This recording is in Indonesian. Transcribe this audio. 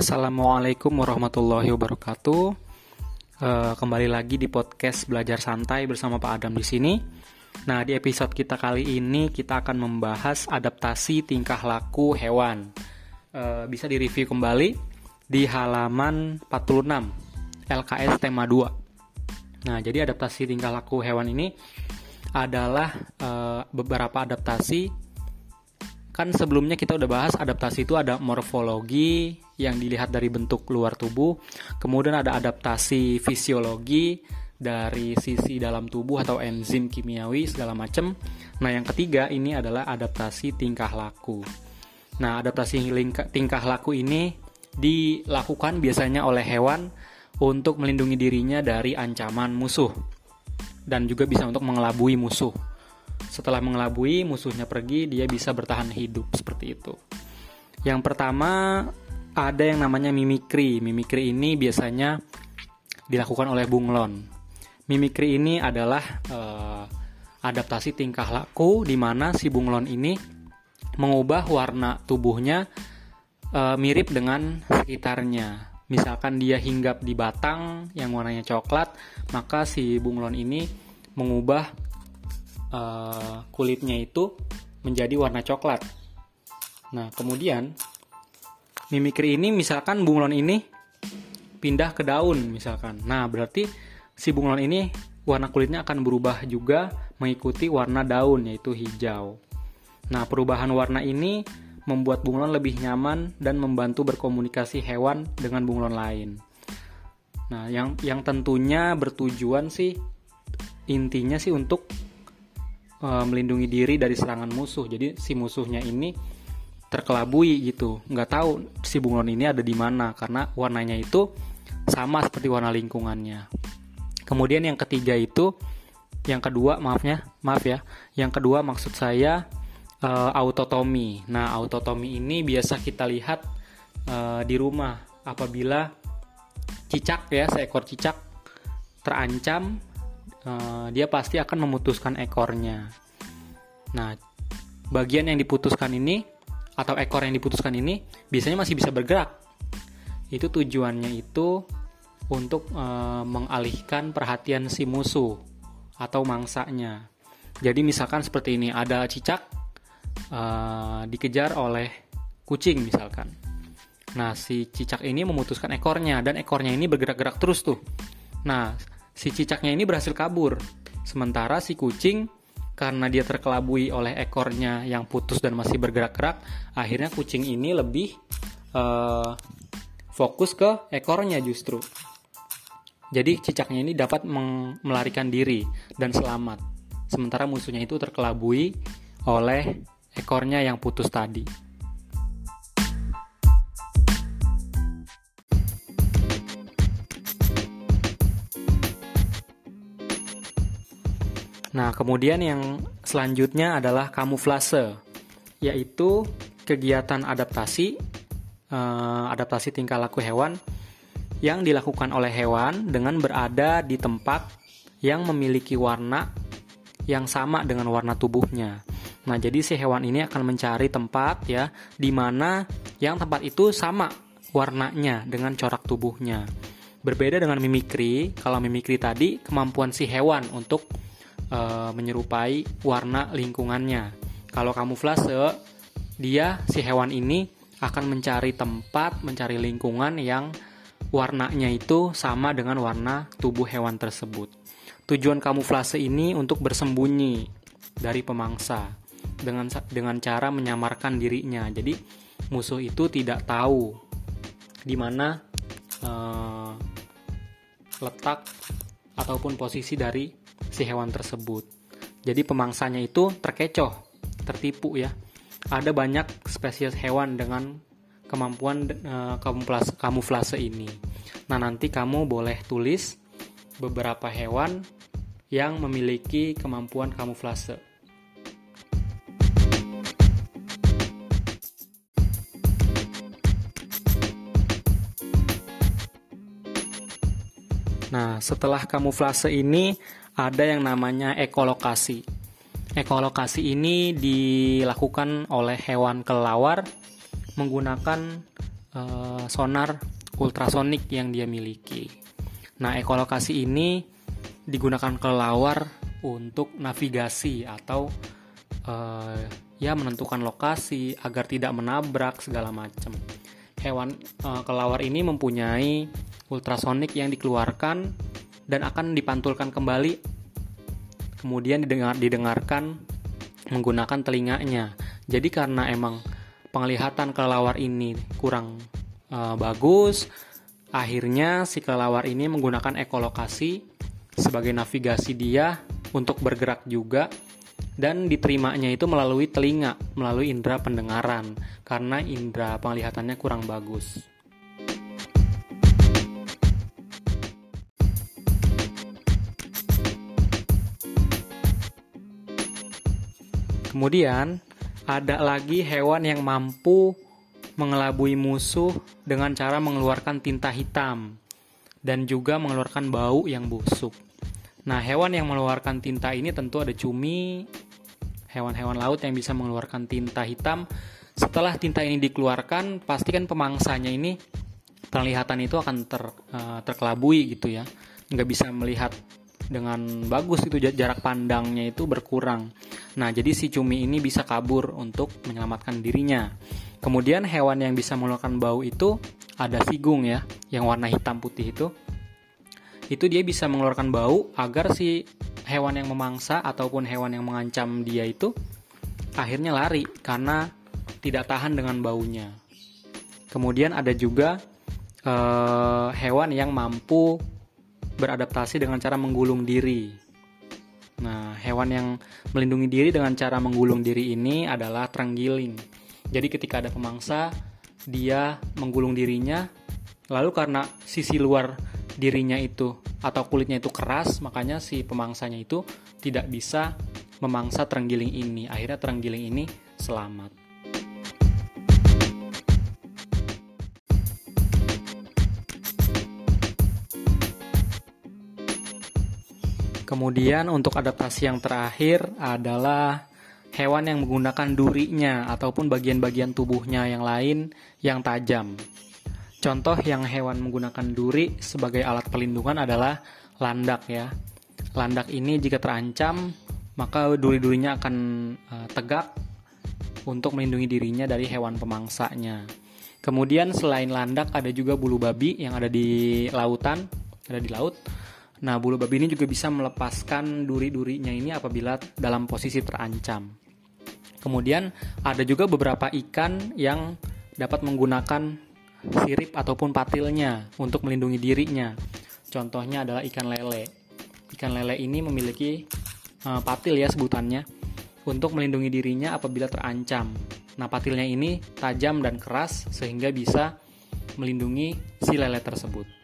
Assalamualaikum warahmatullahi wabarakatuh. Uh, kembali lagi di podcast belajar santai bersama Pak Adam di sini. Nah, di episode kita kali ini kita akan membahas adaptasi tingkah laku hewan. Uh, bisa direview kembali di halaman 46 LKS tema 2. Nah, jadi adaptasi tingkah laku hewan ini adalah uh, beberapa adaptasi kan sebelumnya kita udah bahas adaptasi itu ada morfologi yang dilihat dari bentuk luar tubuh, kemudian ada adaptasi fisiologi dari sisi dalam tubuh atau enzim kimiawi segala macam. Nah, yang ketiga ini adalah adaptasi tingkah laku. Nah, adaptasi tingkah laku ini dilakukan biasanya oleh hewan untuk melindungi dirinya dari ancaman musuh dan juga bisa untuk mengelabui musuh. Setelah mengelabui, musuhnya pergi, dia bisa bertahan hidup seperti itu. Yang pertama, ada yang namanya mimikri. Mimikri ini biasanya dilakukan oleh bunglon. Mimikri ini adalah uh, adaptasi tingkah laku di mana si bunglon ini mengubah warna tubuhnya uh, mirip dengan sekitarnya. Misalkan dia hinggap di batang yang warnanya coklat, maka si bunglon ini mengubah uh, kulitnya itu menjadi warna coklat. Nah, kemudian mimikri ini misalkan bunglon ini pindah ke daun misalkan. Nah, berarti si bunglon ini warna kulitnya akan berubah juga mengikuti warna daun yaitu hijau. Nah, perubahan warna ini membuat bunglon lebih nyaman dan membantu berkomunikasi hewan dengan bunglon lain. Nah, yang yang tentunya bertujuan sih intinya sih untuk uh, melindungi diri dari serangan musuh. Jadi si musuhnya ini terkelabui gitu, nggak tahu si bunglon ini ada di mana karena warnanya itu sama seperti warna lingkungannya. Kemudian yang ketiga itu, yang kedua maafnya, maaf ya, yang kedua maksud saya uh, autotomi. Nah autotomi ini biasa kita lihat uh, di rumah apabila cicak ya seekor cicak terancam uh, dia pasti akan memutuskan ekornya. Nah, bagian yang diputuskan ini atau ekor yang diputuskan ini biasanya masih bisa bergerak. Itu tujuannya itu untuk uh, mengalihkan perhatian si musuh atau mangsanya. Jadi misalkan seperti ini ada cicak uh, dikejar oleh kucing misalkan. Nah si cicak ini memutuskan ekornya dan ekornya ini bergerak-gerak terus tuh. Nah si cicaknya ini berhasil kabur. Sementara si kucing karena dia terkelabui oleh ekornya yang putus dan masih bergerak-gerak, akhirnya kucing ini lebih uh, fokus ke ekornya justru. Jadi cicaknya ini dapat melarikan diri dan selamat. Sementara musuhnya itu terkelabui oleh ekornya yang putus tadi. Nah, kemudian yang selanjutnya adalah kamuflase, yaitu kegiatan adaptasi, eh, adaptasi tingkah laku hewan yang dilakukan oleh hewan dengan berada di tempat yang memiliki warna yang sama dengan warna tubuhnya. Nah, jadi si hewan ini akan mencari tempat ya di mana yang tempat itu sama warnanya dengan corak tubuhnya. Berbeda dengan mimikri, kalau mimikri tadi kemampuan si hewan untuk e, menyerupai warna lingkungannya. Kalau kamuflase, dia si hewan ini akan mencari tempat, mencari lingkungan yang warnanya itu sama dengan warna tubuh hewan tersebut. Tujuan kamuflase ini untuk bersembunyi dari pemangsa dengan dengan cara menyamarkan dirinya. Jadi musuh itu tidak tahu di mana uh, letak ataupun posisi dari si hewan tersebut. Jadi pemangsanya itu terkecoh, tertipu ya. Ada banyak spesies hewan dengan kemampuan uh, kamuflase, kamuflase ini. Nah, nanti kamu boleh tulis beberapa hewan yang memiliki kemampuan kamuflase. Nah, setelah kamuflase ini ada yang namanya ekolokasi. Ekolokasi ini dilakukan oleh hewan kelelawar menggunakan uh, sonar ultrasonik yang dia miliki. Nah, ekolokasi ini digunakan kelelawar untuk navigasi atau uh, ya menentukan lokasi agar tidak menabrak segala macam. Hewan uh, kelelawar ini mempunyai ultrasonik yang dikeluarkan dan akan dipantulkan kembali kemudian didengar, didengarkan menggunakan telinganya. Jadi karena emang penglihatan kelelawar ini kurang uh, bagus, akhirnya si kelelawar ini menggunakan ekolokasi sebagai navigasi dia untuk bergerak juga dan diterimanya itu melalui telinga, melalui indera pendengaran karena indera penglihatannya kurang bagus. Kemudian, ada lagi hewan yang mampu mengelabui musuh dengan cara mengeluarkan tinta hitam dan juga mengeluarkan bau yang busuk. Nah, hewan yang mengeluarkan tinta ini tentu ada cumi, hewan-hewan laut yang bisa mengeluarkan tinta hitam. Setelah tinta ini dikeluarkan, pastikan pemangsanya ini penglihatan itu akan ter, uh, terkelabui gitu ya. Nggak bisa melihat dengan bagus itu jarak pandangnya itu berkurang. Nah, jadi si cumi ini bisa kabur untuk menyelamatkan dirinya. Kemudian hewan yang bisa mengeluarkan bau itu ada sigung ya, yang warna hitam putih itu. Itu dia bisa mengeluarkan bau agar si hewan yang memangsa ataupun hewan yang mengancam dia itu akhirnya lari karena tidak tahan dengan baunya. Kemudian ada juga uh, hewan yang mampu beradaptasi dengan cara menggulung diri. Nah, hewan yang melindungi diri dengan cara menggulung diri ini adalah terenggiling. Jadi ketika ada pemangsa, dia menggulung dirinya, lalu karena sisi luar dirinya itu atau kulitnya itu keras, makanya si pemangsanya itu tidak bisa memangsa terenggiling ini. Akhirnya terenggiling ini selamat. Kemudian untuk adaptasi yang terakhir adalah hewan yang menggunakan durinya ataupun bagian-bagian tubuhnya yang lain yang tajam. Contoh yang hewan menggunakan duri sebagai alat pelindungan adalah landak ya. Landak ini jika terancam maka duri-durinya akan uh, tegak untuk melindungi dirinya dari hewan pemangsanya. Kemudian selain landak ada juga bulu babi yang ada di lautan, ada di laut Nah, bulu babi ini juga bisa melepaskan duri-durinya ini apabila dalam posisi terancam. Kemudian ada juga beberapa ikan yang dapat menggunakan sirip ataupun patilnya untuk melindungi dirinya. Contohnya adalah ikan lele. Ikan lele ini memiliki uh, patil ya sebutannya untuk melindungi dirinya apabila terancam. Nah, patilnya ini tajam dan keras sehingga bisa melindungi si lele tersebut.